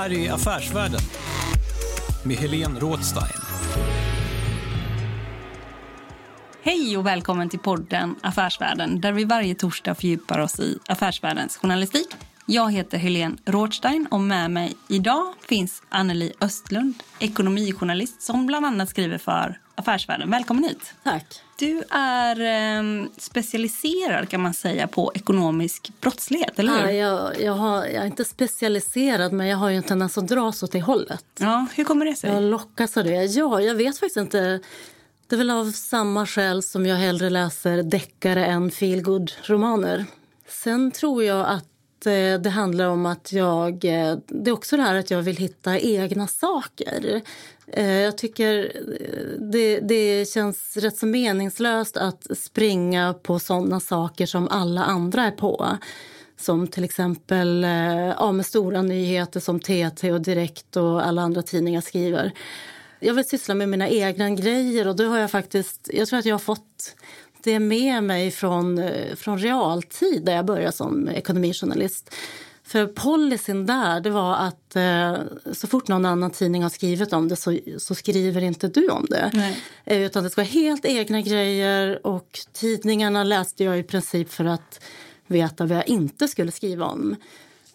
Här är Affärsvärlden med Helene Rådstein. Hej och välkommen till podden Affärsvärlden där vi varje torsdag fördjupar oss i affärsvärldens journalistik. Jag heter Helene Rådstein och med mig idag finns Anneli Östlund, ekonomijournalist som bland annat skriver för Affärsvärlden. Välkommen hit! Tack. Du är eh, specialiserad kan man säga på ekonomisk brottslighet, eller hur? Ja, jag, jag, har, jag är inte specialiserad, men jag har ju en tendens att dras åt det hållet. Ja, hur kommer det sig? Jag lockas av det. Ja, jag vet faktiskt inte. Det är väl av samma skäl som jag hellre läser deckare än feelgood-romaner. Sen tror jag att eh, det handlar om att jag... eh, Det är också det här att jag vill hitta egna saker. Eh, jag tycker eh, det, det känns rätt så meningslöst att springa på såna saker som alla andra är på. Som till exempel eh, ja, med stora nyheter som TT och Direkt och alla andra tidningar skriver. Jag vill syssla med mina egna grejer och då har jag faktiskt, jag tror att jag har fått det med mig från, från realtid där jag började som ekonomijournalist. För policyn där det var att eh, så fort någon annan tidning har skrivit om det så, så skriver inte du om det. Nej. Eh, Utan det ska vara helt egna grejer och tidningarna läste jag i princip för att veta vad jag inte skulle skriva om.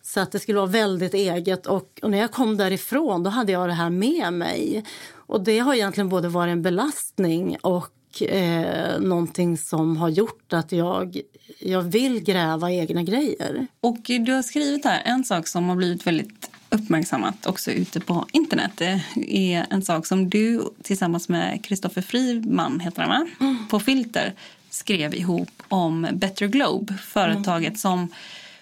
Så att det skulle vara väldigt eget. Och, och när jag kom därifrån då hade jag det här med mig. Och det har egentligen både varit en belastning och eh, någonting som har gjort att jag, jag vill gräva egna grejer. Och du har skrivit här en sak som har blivit väldigt uppmärksammat också ute på internet. Det är en sak som du tillsammans med Kristoffer Friman, heter han va? På Filter skrev ihop om Better Globe, företaget som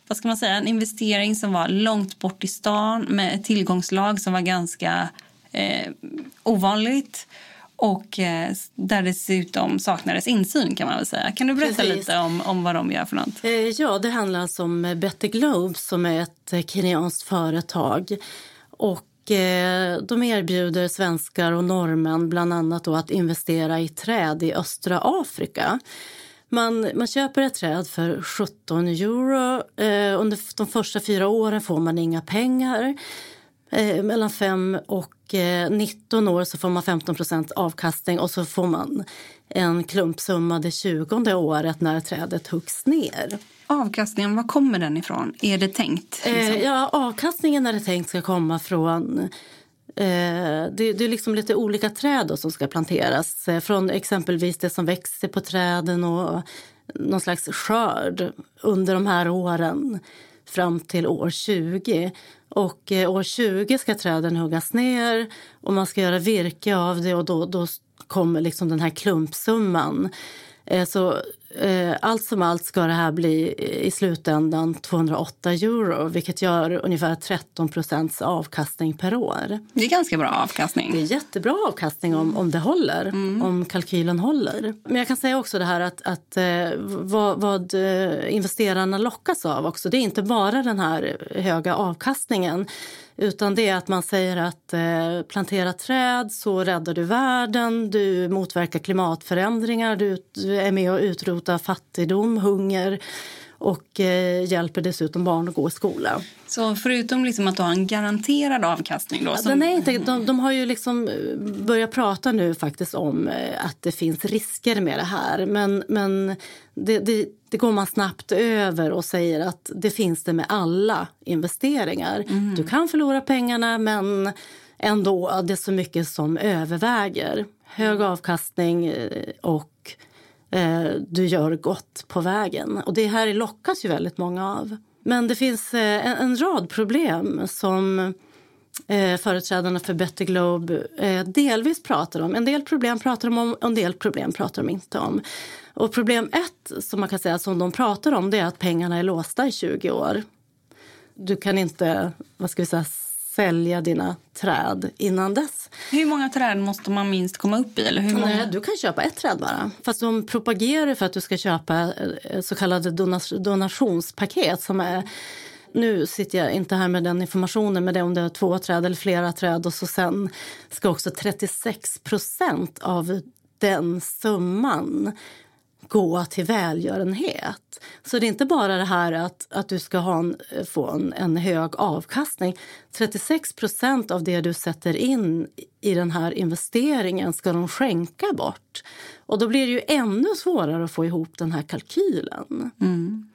vad ska man säga, en investering som var långt bort i stan med ett tillgångslag som var ganska eh, ovanligt och eh, där dessutom saknades insyn kan man väl säga. Kan du berätta Precis. lite om, om vad de gör för något? Eh, Ja, det handlar alltså om Better Globe som är ett eh, kenyanskt företag. Och eh, de erbjuder svenskar och norrmän bland annat att investera i träd i östra Afrika. Man, man köper ett träd för 17 euro. Eh, under de första fyra åren får man inga pengar. Eh, mellan 5 och eh, 19 år så får man 15% avkastning och så får man en klumpsumma det 20 året när trädet huggs ner. Avkastningen, var kommer den ifrån? Är det tänkt? Eh, liksom? ja, avkastningen är det tänkt ska komma från... Eh, det, det är liksom lite olika träd som ska planteras. Eh, från exempelvis det som växer på träden och någon slags skörd under de här åren fram till år 20. Och eh, år 20 ska träden huggas ner och man ska göra virke av det och då, då kommer liksom den här klumpsumman. Eh, Så allt som allt ska det här bli i slutändan 208 euro vilket gör ungefär 13 procents avkastning per år. Det är ganska bra avkastning. Det är jättebra avkastning om, om det håller, om kalkylen håller. Men jag kan säga också det här att, att eh, vad, vad eh, investerarna lockas av också. Det är inte bara den här höga avkastningen utan det är att man säger att eh, plantera träd så räddar du världen, du motverkar klimatförändringar, du, du är med och utrotar fattigdom, hunger och eh, hjälper dessutom barn att gå i skola. Så förutom liksom att du har en garanterad avkastning då? Som- Den är inte, de, de har ju liksom eh, börjat prata nu faktiskt om eh, att det finns risker med det här. Men, men det, det, det går man snabbt över och säger att det finns det med alla investeringar. Mm. Du kan förlora pengarna men ändå det är så mycket som överväger. Hög avkastning eh, och eh, du gör gott på vägen. Och det här lockas ju väldigt många av. Men det finns eh, en, en rad problem som eh, företrädarna för Better Globe eh, delvis pratar om. En del problem pratar de om och en del problem pratar de inte om. Och problem ett som man kan säga som de pratar om det är att pengarna är låsta i 20 år. Du kan inte, vad ska vi säga, sälja dina träd innan dess. Hur många träd måste man minst komma upp i? Eller hur många? Nej, du kan köpa ett träd bara. Fast de propagerar för att du ska köpa eh, så kallade donas- donationspaket som är nu sitter jag inte här med den informationen, men det är om det är två träd eller flera träd och så sen ska också 36 procent av den summan gå till välgörenhet. Så det är inte bara det här att, att du ska ha en, få en, en hög avkastning. 36 procent av det du sätter in i den här investeringen ska de skänka bort. Och då blir det ju ännu svårare att få ihop den här kalkylen. Mm.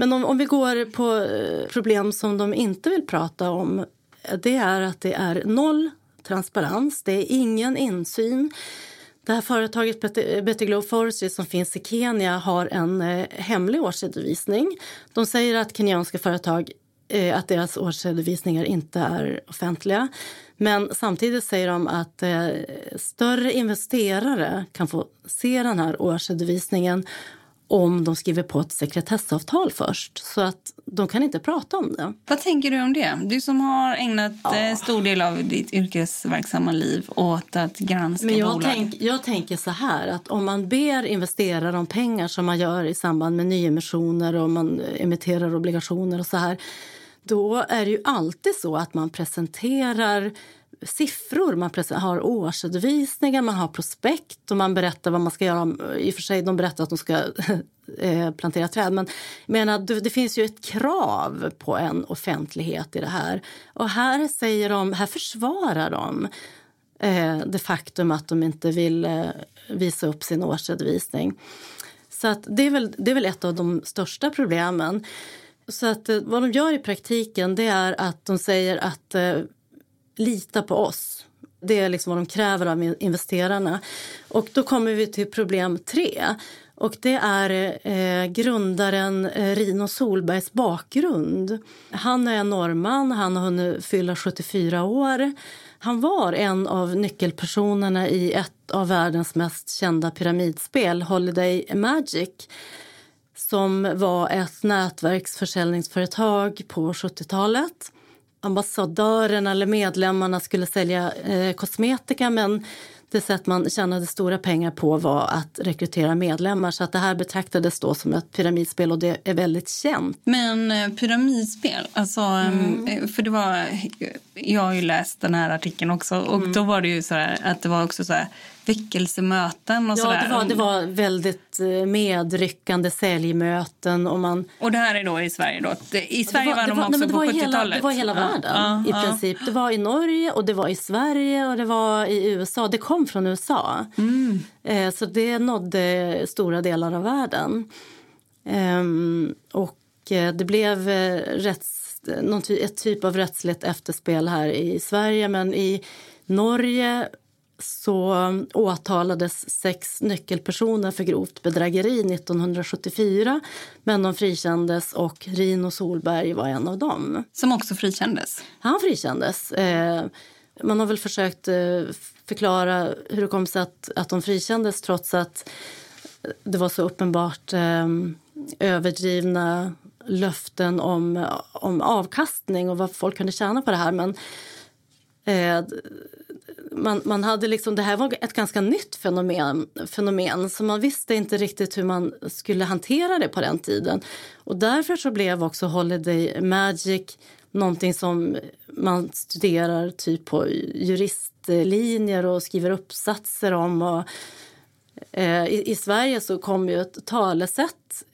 Men om, om vi går på eh, problem som de inte vill prata om eh, det är att det är noll transparens, det är ingen insyn. Det här företaget Better eh, Glow Forestry som finns i Kenya har en eh, hemlig årsredovisning. De säger att kenyanska företag eh, att deras årsredovisningar inte är offentliga. Men samtidigt säger de att eh, större investerare kan få se den här årsredovisningen om de skriver på ett sekretessavtal först. Så att de kan inte prata om det. Vad tänker du om det? Du som har ägnat eh, stor del av ditt yrkesverksamma liv åt att granska Men jag, bolag. tänk, jag tänker så här att om man ber investerare om pengar som man gör i samband med nyemissioner och man emitterar obligationer och så här då är det ju alltid så att man presenterar siffror. Man har årsredovisningar, man har prospekt och man berättar vad man ska göra. I och för sig, de berättar att de ska eh, plantera träd. Men menar, det, finns ju ett krav på en offentlighet i det här. Och här säger de, här försvarar de eh, det faktum att de inte vill eh, visa upp sin årsredovisning. Så att det, är väl, det är väl ett av de största problemen. Så att, eh, vad de gör i praktiken det är att de säger att eh, lita på oss. Det är liksom vad de kräver av investerarna. Och då kommer vi till problem tre. Och det är eh, grundaren eh, Rino Solbergs bakgrund. Han är norrman, han har hunnit fylla 74 år. Han var en av nyckelpersonerna i ett av världens mest kända pyramidspel, Holiday Magic som var ett nätverksförsäljningsföretag på 70-talet. Ambassadörerna eller medlemmarna skulle sälja eh, kosmetika men det sätt man tjänade stora pengar på var att rekrytera medlemmar. Så att det här betraktades då som ett pyramidspel och det är väldigt känt. Men eh, pyramidspel, alltså, eh, för det var, jag har ju läst den här artikeln också och då var det ju så här att det var också så här väckelsemöten och Ja, sådär. det var, det var väldigt eh, medryckande säljmöten och man Och det här är då i Sverige då? I Sverige var, det de också nej, på var i 70-talet? Hela, det var hela världen ja, i ja. princip. Det var i Norge och det var i Sverige och det var i USA. Det kom från USA. Mm. Eh, så det nådde stora delar av världen. Ehm, och eh, det blev eh, rätts, någon ty, ett typ av rättsligt efterspel här i Sverige men i Norge så åtalades sex nyckelpersoner för grovt bedrägeri 1974 men de frikändes och Rino Solberg var en av dem. Som också frikändes? Han frikändes. Eh, man har väl försökt eh, förklara hur det kom sig att, att de frikändes trots att det var så uppenbart eh, överdrivna löften om, om avkastning och vad folk kunde tjäna på det här. Men eh, man, man hade liksom, det här var ett ganska nytt fenomen, fenomen så man visste inte riktigt hur man skulle hantera det på den tiden. Och därför så blev också Holiday Magic någonting som man studerar typ på juristlinjer och skriver uppsatser om. Och, eh, i, I Sverige så kom ju ett talesätt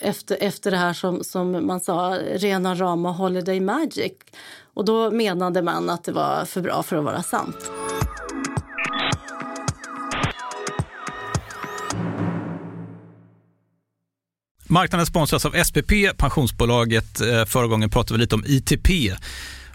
efter, efter det här som, som man sa, rena rama Holiday Magic. Och då menade man att det var för bra för att vara sant. Marknaden sponsras av SPP, pensionsbolaget. Eh, förra gången pratade vi lite om ITP.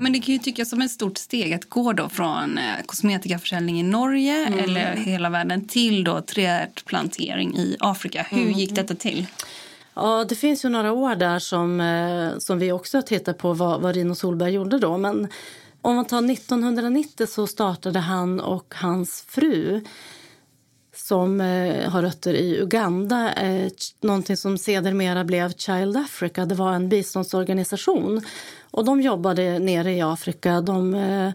Men det kan ju tyckas som ett stort steg att gå då från eh, kosmetikaförsäljning i Norge mm. eller hela världen till då trädplantering i Afrika. Hur mm. gick detta till? Ja, det finns ju några år där som, eh, som vi också har tittat på vad, vad Rino Solberg gjorde då. Men om man tar 1990 så startade han och hans fru som eh, har rötter i Uganda. Eh, någonting som sedermera blev Child Africa. Det var en biståndsorganisation. Och de jobbade nere i Afrika. De, eh,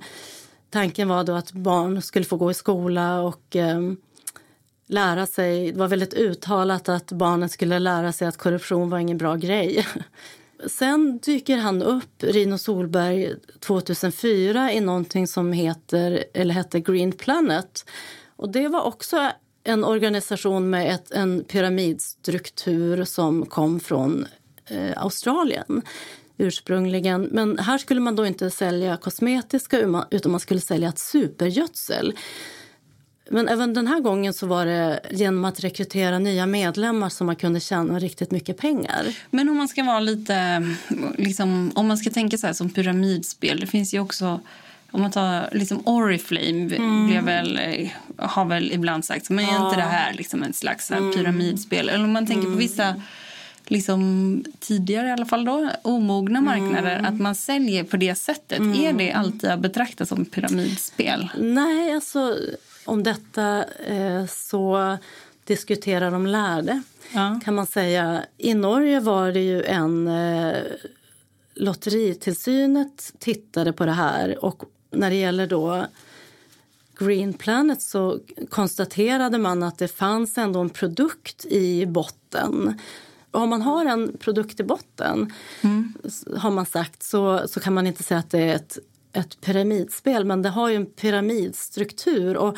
tanken var då att barn skulle få gå i skola och eh, lära sig. Det var väldigt uttalat att barnen skulle lära sig att korruption var ingen bra grej. Sen dyker han upp, Rino Solberg, 2004 i någonting som heter, eller hette Green Planet. Och det var också en organisation med ett, en pyramidstruktur som kom från eh, Australien ursprungligen. Men här skulle man då inte sälja kosmetiska utan man skulle sälja ett supergödsel. Men även den här gången så var det genom att rekrytera nya medlemmar som man kunde tjäna riktigt mycket pengar. Men om man ska vara lite, liksom, om man ska tänka så här som pyramidspel, det finns ju också om man tar liksom Oriflame mm. väl, har väl ibland sagt men är ja. inte det här liksom en slags mm. pyramidspel? Eller om man tänker mm. på vissa liksom, tidigare i alla fall då, omogna marknader mm. att man säljer på det sättet. Mm. Är det alltid att betrakta som pyramidspel? Nej, alltså om detta eh, så diskuterar de lärde ja. kan man säga. I Norge var det ju en eh, Lotteritillsynet tittade på det här och när det gäller då Green Planet så konstaterade man att det fanns ändå en produkt i botten. Om man har en produkt i botten, mm. har man sagt, så, så kan man inte säga att det är ett, ett pyramidspel, men det har ju en pyramidstruktur. Och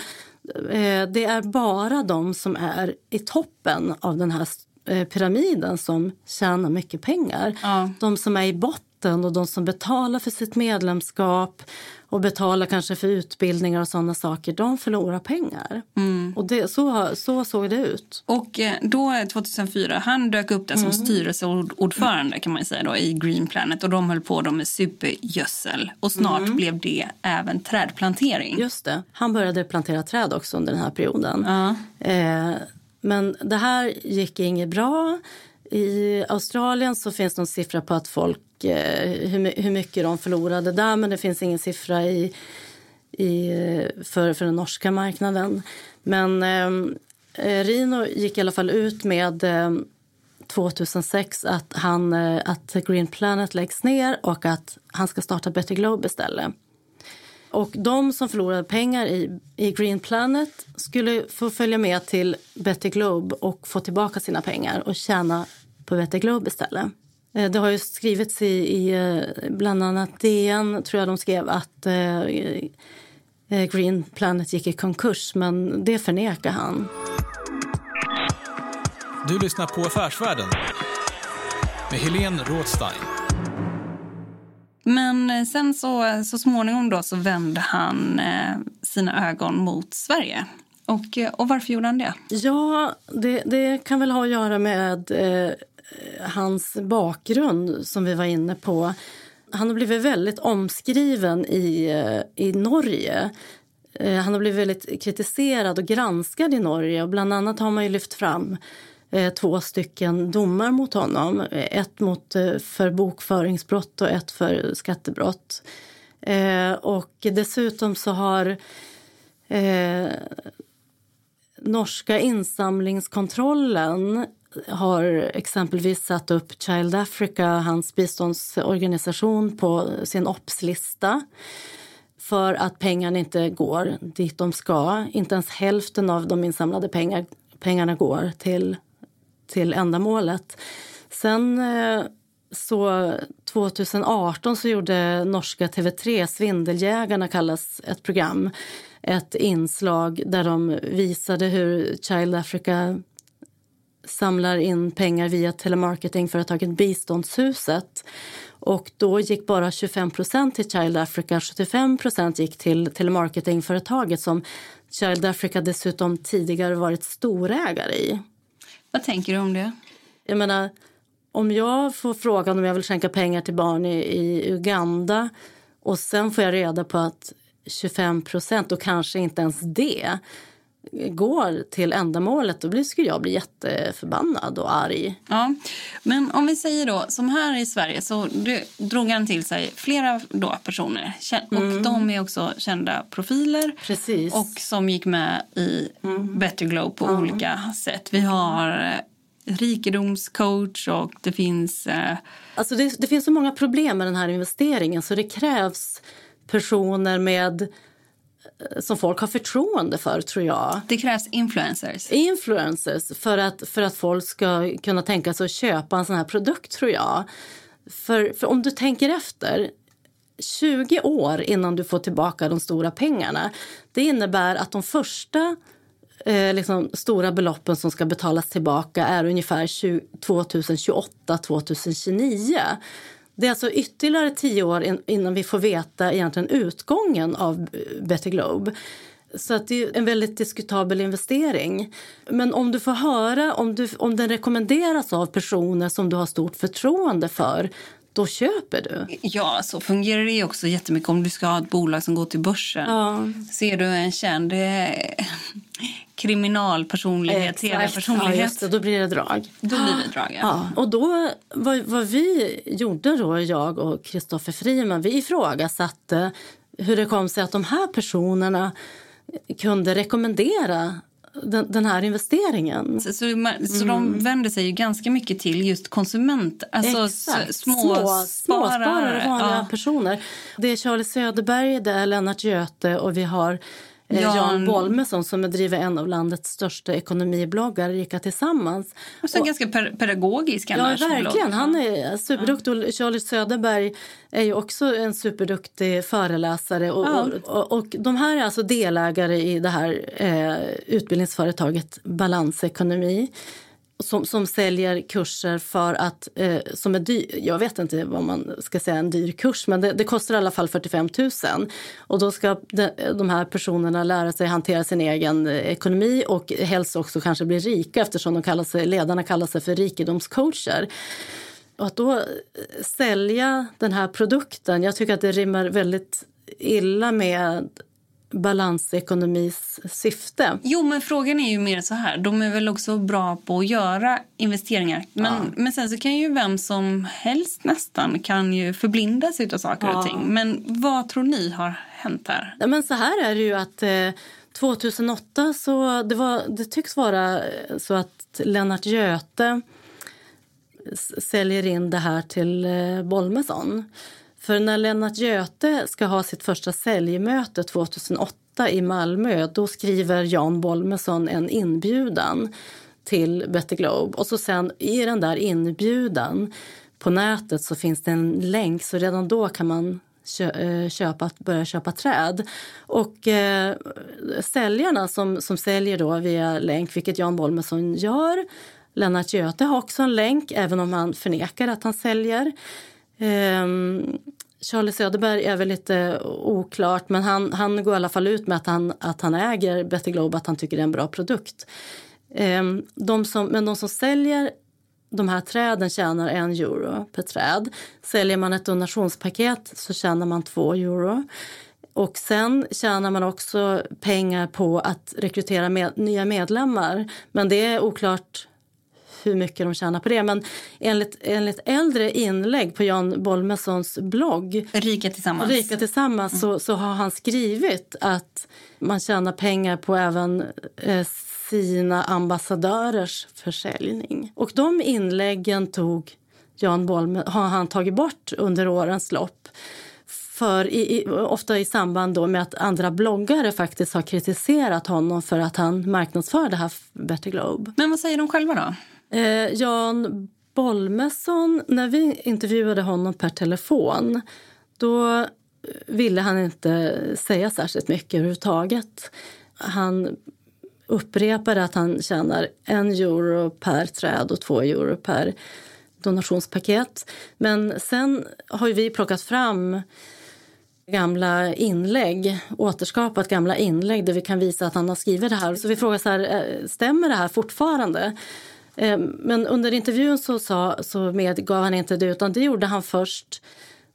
eh, det är bara de som är i toppen av den här eh, pyramiden som tjänar mycket pengar. Ja. De som är i botten och de som betalar för sitt medlemskap och betalar kanske för utbildningar och sådana saker, de förlorar pengar. Mm. Och det, så, så såg det ut. Och eh, då 2004, han dök upp där som mm. styrelseordförande kan man säga då, i Green Planet och de höll på då med supergödsel och snart mm. blev det även trädplantering. Just det. Han började plantera träd också under den här perioden. Uh. Eh, Men det här gick inget bra. I Australien så finns det en siffra på att folk, eh, hur, hur mycket de förlorade där men det finns ingen siffra i, i, för, för den norska marknaden. Men ehm, eh, Rino gick i alla fall ut med eh, 2006 att, han, eh, att Green Planet läggs ner och att han ska starta Better Globe istället. Och de som förlorade pengar i, i Green Planet skulle få följa med till Better Globe och få tillbaka sina pengar och tjäna på Better Globe istället. Eh, det har ju skrivits i, i eh, bland annat DN, tror jag de skrev, att eh, Green Planet gick i konkurs, men det förnekar han. Du lyssnar på Affärsvärlden med Helene Rådstein. Men sen så, så småningom då så vände han eh, sina ögon mot Sverige. Och, och varför gjorde han det? Ja, det, det kan väl ha att göra med eh, hans bakgrund som vi var inne på. Han har blivit väldigt omskriven i, eh, i Norge. Eh, han har blivit väldigt kritiserad och granskad i Norge. Och bland annat har man ju lyft fram eh, två stycken domar mot honom. Ett mot, för bokföringsbrott och ett för skattebrott. och dessutom så har eh, norska insamlingskontrollen har exempelvis satt upp Child Africa, hans biståndsorganisation, på sin OPS-lista för att pengarna inte går dit de ska. Inte ens hälften av de insamlade pengar, pengarna går till, till ändamålet. Sen eh, så 2018 så gjorde norska TV3, Svindeljägarna kallas ett program, ett inslag där de visade hur Child Africa samlar in pengar via telemarketingföretaget Biståndshuset. Och då gick bara 25% till Child Africa, 75% gick till telemarketingföretaget som Child Africa dessutom tidigare varit storägare i. Vad tänker du om det? Jag menar, om jag får frågan om jag vill skänka pengar till barn i, i Uganda och sen får jag reda på att 25 procent och kanske inte ens det går till ändamålet, då skulle jag bli jätteförbannad och arg. Ja, men om vi säger då, som här i Sverige så drog han till sig flera då personer. Och mm. de är också kända profiler. Precis. Och som gick med i mm. Better Globe på mm. olika sätt. Vi har eh, rikedomscoach och det finns... Eh... Alltså det, det finns så många problem med den här investeringen så det krävs personer med som folk har förtroende för, tror jag. Det krävs influencers. Influencers för att, för att folk ska kunna tänka sig att köpa en sån här produkt, tror jag. För, för om du tänker efter, 20 år innan du får tillbaka de stora pengarna. Det innebär att de första eh, liksom, stora beloppen som ska betalas tillbaka är ungefär 2028-2029. Det är alltså ytterligare tio år innan vi får veta egentligen utgången av Better Globe. Så att det är en väldigt diskutabel investering. Men om du får höra om, du, om den rekommenderas av personer som du har stort förtroende för då köper du. Ja, så fungerar det också jättemycket om du ska ha ett bolag som går till börsen. Ja. Ser du en känd eh, kriminalpersonlighet, tv-personlighet. Ja, då blir det drag. Då blir det drag, ja. ja. Och då, vad, vad vi gjorde då, jag och Kristoffer Friman, vi ifrågasatte hur det kom sig att de här personerna kunde rekommendera den, den, här investeringen. Så, så, så de mm. vänder sig ju ganska mycket till just konsument, alltså Exakt. små, små småsparare, vanliga ja. personer. Det är Charlie Söderberg, det är Lennart Göte och vi har Eh, Jan, Jan Bolmesson som driver en av landets största ekonomibloggar, Rika Tillsammans. Och så och, ganska pedagogisk Ja, verkligen. Blogg. Han är superduktig. Ja. Charlie Söderberg är ju också en superduktig föreläsare. Och, ja. och, och, de här är alltså delägare i det här eh, utbildningsföretaget Balansekonomi som, som säljer kurser för att, eh, som är dyr, jag vet inte vad man ska säga en dyr kurs, men det, det, kostar i alla fall 45 000. Och då ska de, de här personerna lära sig hantera sin egen eh, ekonomi och helst också kanske bli rika eftersom de kallar sig, ledarna kallar sig för rikedomscoacher. Och att då eh, sälja den här produkten, jag tycker att det rimmar väldigt illa med balansekonomis syfte. Jo, men frågan är ju mer så här. De är väl också bra på att göra investeringar. Men, ja. men sen så kan ju vem som helst nästan kan ju förblindas av saker ja. och ting. Men vad tror ni har hänt här? Ja, men så här är det ju att eh, 2008 så det, var, det tycks vara så att Lennart Göte säljer in det här till eh, Bolmesson. För när Lennart Göte ska ha sitt första säljmöte 2008 i Malmö då skriver Jan Bolmesson en inbjudan till Better Globe. Och så sen i den där inbjudan på nätet så finns det en länk så redan då kan man eh, köpa, börja köpa träd. Och eh, säljarna som, som säljer då via länk, vilket Jan Bolmesson gör Lennart Göte har också en länk, även om han förnekar att han säljer. Um, Charlie Söderberg är väl lite oklart, men han, han går i alla fall ut med att han, att han äger Better Globe, att han tycker det är en bra produkt. Um, de som, men de som säljer de här träden tjänar en euro per träd. Säljer man ett donationspaket så tjänar man två euro. Och sen tjänar man också pengar på att rekrytera med, nya medlemmar. Men det är oklart hur mycket de tjänar på det. Men enligt, enligt äldre inlägg på Jan Bolmessons blogg Rika tillsammans, Rika tillsammans mm. så, så har han skrivit att man tjänar pengar på även eh, sina ambassadörers försäljning. Och de inläggen tog Jan Bolme, har han tagit bort under årens lopp. För i, i, ofta i samband då med att andra bloggare faktiskt har kritiserat honom för att han marknadsför det här Better Globe. Men vad säger de själva då? Eh, Jan Bolmesson, när vi intervjuade honom per telefon då eh, ville han inte säga särskilt mycket överhuvudtaget. Han upprepade att han tjänar en euro per träd och två euro per donationspaket. Men sen har vi plockat fram gamla inlägg, återskapat gamla inlägg där vi kan visa att han har skrivit det här. Så vi frågar så här, eh, stämmer det här fortfarande? Eh, men under intervjun så, sa, så medgav han inte det utan det gjorde han först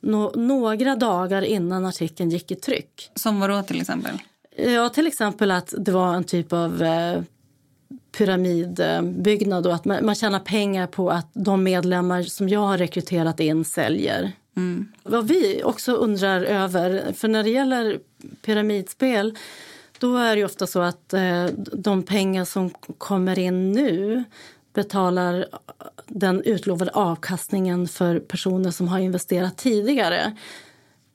no, några dagar innan artikeln gick i tryck. Som vadå till exempel? Ja, till exempel att det var en typ av eh, pyramidbyggnad och att man, man tjänar pengar på att de medlemmar som jag har rekryterat in säljer. Mm. Vad vi också undrar över, för när det gäller pyramidspel då är det ofta så att eh, de pengar som kommer in nu betalar den utlovade avkastningen för personer som har investerat tidigare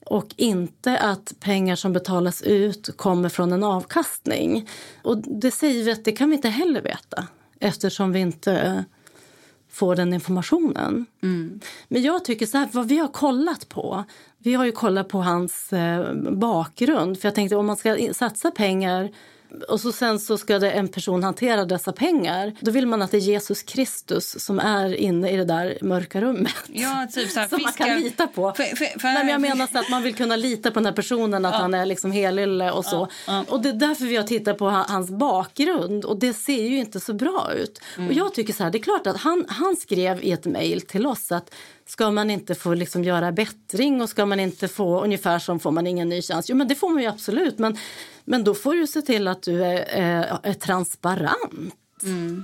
och inte att pengar som betalas ut kommer från en avkastning. Och det säger vi att det kan vi inte heller veta eftersom vi inte får den informationen. Mm. Men jag tycker så här, vad vi har kollat på, vi har ju kollat på hans eh, bakgrund. För jag tänkte om man ska satsa pengar och så sen så ska det en person hantera dessa pengar. Då vill man att det är Jesus Kristus som är inne i det där mörka rummet. Ja, typ så här, som man kan lita på. För, för, för, Nej, men jag menar så att man vill kunna lita på den här personen, att ja. han är liksom helylle och så. Ja, ja. Och det är därför vi har tittat på hans bakgrund och det ser ju inte så bra ut. Mm. Och jag tycker så här, det är klart att han, han skrev i ett mejl till oss att ska man inte få liksom göra bättring och ska man inte få ungefär som får man ingen ny chans. Jo men det får man ju absolut men men då får du se till att du är, är, är transparent. Mm.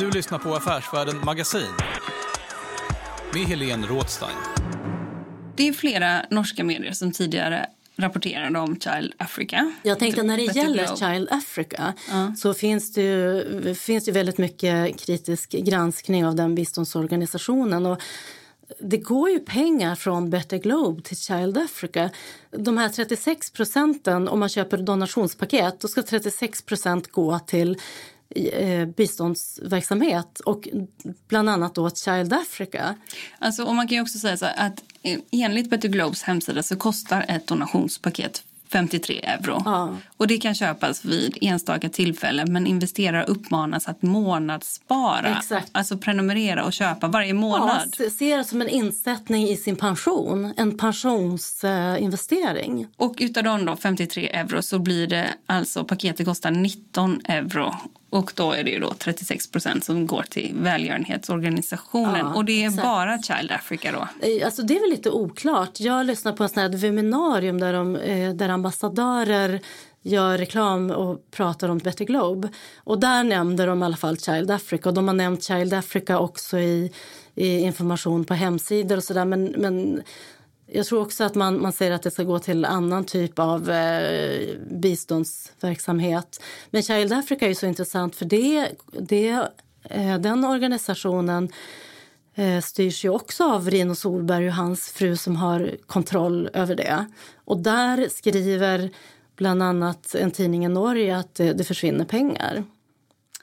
Du lyssnar på Affärsvärlden Magasin med Helene Rådstein. Det är flera norska medier som tidigare rapporterade om Child Africa. Jag tänkte när det gäller. Child Africa så finns det, ju, finns det väldigt mycket kritisk granskning av den biståndsorganisationen. Och det går ju pengar från Better Globe till Child Africa. De här 36 procenten, om man köper donationspaket, då ska 36 procent gå till biståndsverksamhet och bland annat då Child Africa. Alltså, och man kan ju också säga här att eh, enligt Better Globes hemsida så kostar ett donationspaket 53 euro. Ja. Och det kan köpas vid enstaka tillfällen men investerare uppmanas att månadsspara. Exakt. Alltså prenumerera och köpa varje Ja, månad. se- ser det som en insättning i sin pension, en pensionsinvestering. Och utav de då 53 euro så blir det alltså paketet kostar 19 euro. Och då är det ju då 36 procent som går till välgörenhetsorganisationen. Ja, och det är exakt. bara Child Africa då. Eh, Alltså det är väl lite oklart. Jag lyssnade på en sån här webbinarium där, de, eh, där ambassadörer gör reklam och pratar om Better Globe. Och där nämnde de i alla fall Child Africa. Och de har nämnt Child Africa också i, i information på hemsidor och sådär. Men, men jag tror också att man, man säger att det ska gå till annan typ av eh, biståndsverksamhet. Men Child Africa är ju så intressant för det, det, eh, den organisationen eh, styrs ju också av Rino Solberg och hans fru som har kontroll över det. Och där skriver bland annat en tidning i Norge att det, det försvinner pengar.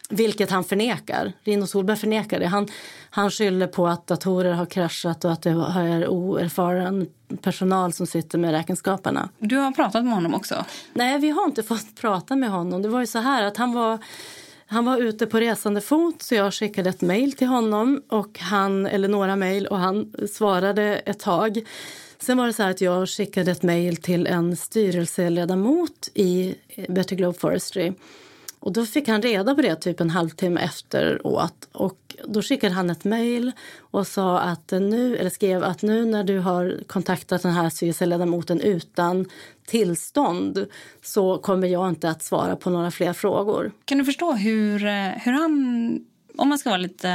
Vilket han förnekar. Rino Solberg förnekar det. Han, han skyller på att datorer har kraschat och att det är oerfaren personal som sitter med räkenskaperna. Du har pratat med honom också. Nej, vi har inte fått prata med honom. Det var ju så här att han var, han var ute på resande fot så jag skickade ett mejl till honom och han, eller några mejl och han svarade ett tag. Sen var det så här att jag skickade ett mejl till en styrelseledamot i Better Globe Forestry. Och då fick han reda på det typ en halvtimme efteråt. Och då skickade han ett mejl och sa att nu, eller skrev att nu när du har kontaktat den här styrelseledamoten utan tillstånd så kommer jag inte att svara på några fler frågor. Kan du förstå hur, eh, hur han... Om man ska vara lite...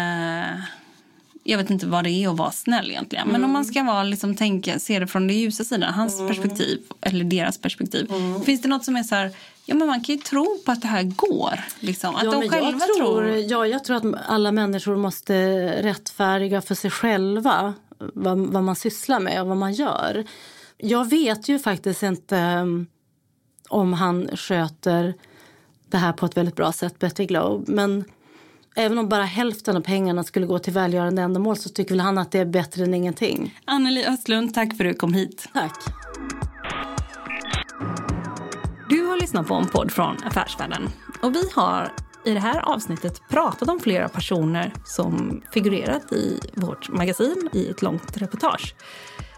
Jag vet inte vad det är att vara snäll egentligen. Men om man ska vara, liksom, tänka, se det från den ljusa sidan, hans perspektiv eller deras perspektiv. Finns det något som är så här... Ja, men man kan ju tro på att det här går. Liksom. Att ja, de själva jag tror, tror... Ja, jag tror att alla människor måste rättfärdiga för sig själva vad, vad man sysslar med och vad man gör. Jag vet ju faktiskt inte um, om han sköter det här på ett väldigt bra sätt, Betty Globe. Men även om bara hälften av pengarna skulle gå till välgörande ändamål så tycker väl han att det är bättre än ingenting. Anneli Östlund, tack för att du kom hit. Tack lyssnar på en podd från Affärsvärlden. Och vi har i det här avsnittet pratat om flera personer som figurerat i vårt magasin i ett långt reportage.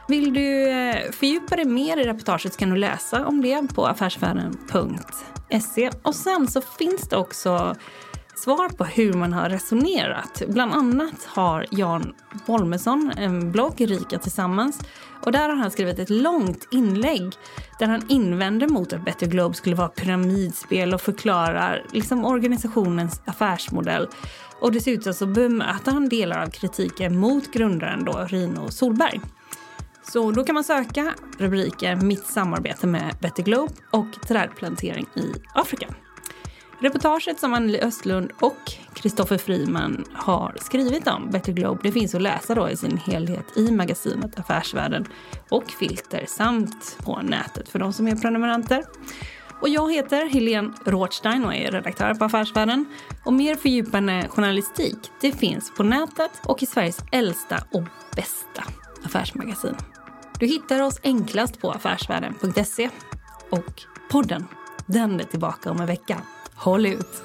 Vill du eh, fördjupa dig mer i reportaget kan du läsa om det på affärsvärlden.se. Och sen så finns det också svar på hur man har resonerat. Bland annat har Jan Bolmesson en blogg, Rika Tillsammans. Och där har han skrivit ett långt inlägg där han invänder mot att Better Globe skulle vara pyramidspel och förklarar liksom organisationens affärsmodell. Och dessutom så bemöter han delar av kritiken mot grundaren då, Rino Solberg. Så då kan man söka rubriken Mitt samarbete med Better Globe och trädplantering i Afrika. Reportaget som Anneli Östlund och Kristoffer Friman har skrivit om Better Globe det finns att läsa då i sin helhet i magasinet Affärsvärlden och Filter samt på nätet för de som är prenumeranter. Och jag heter Helene Rothstein och är redaktör på Affärsvärlden. Och mer fördjupande journalistik det finns på nätet och i Sveriges äldsta och bästa affärsmagasin. Du hittar oss enklast på affärsvärlden.se och podden, den är tillbaka om en vecka. Håll ut!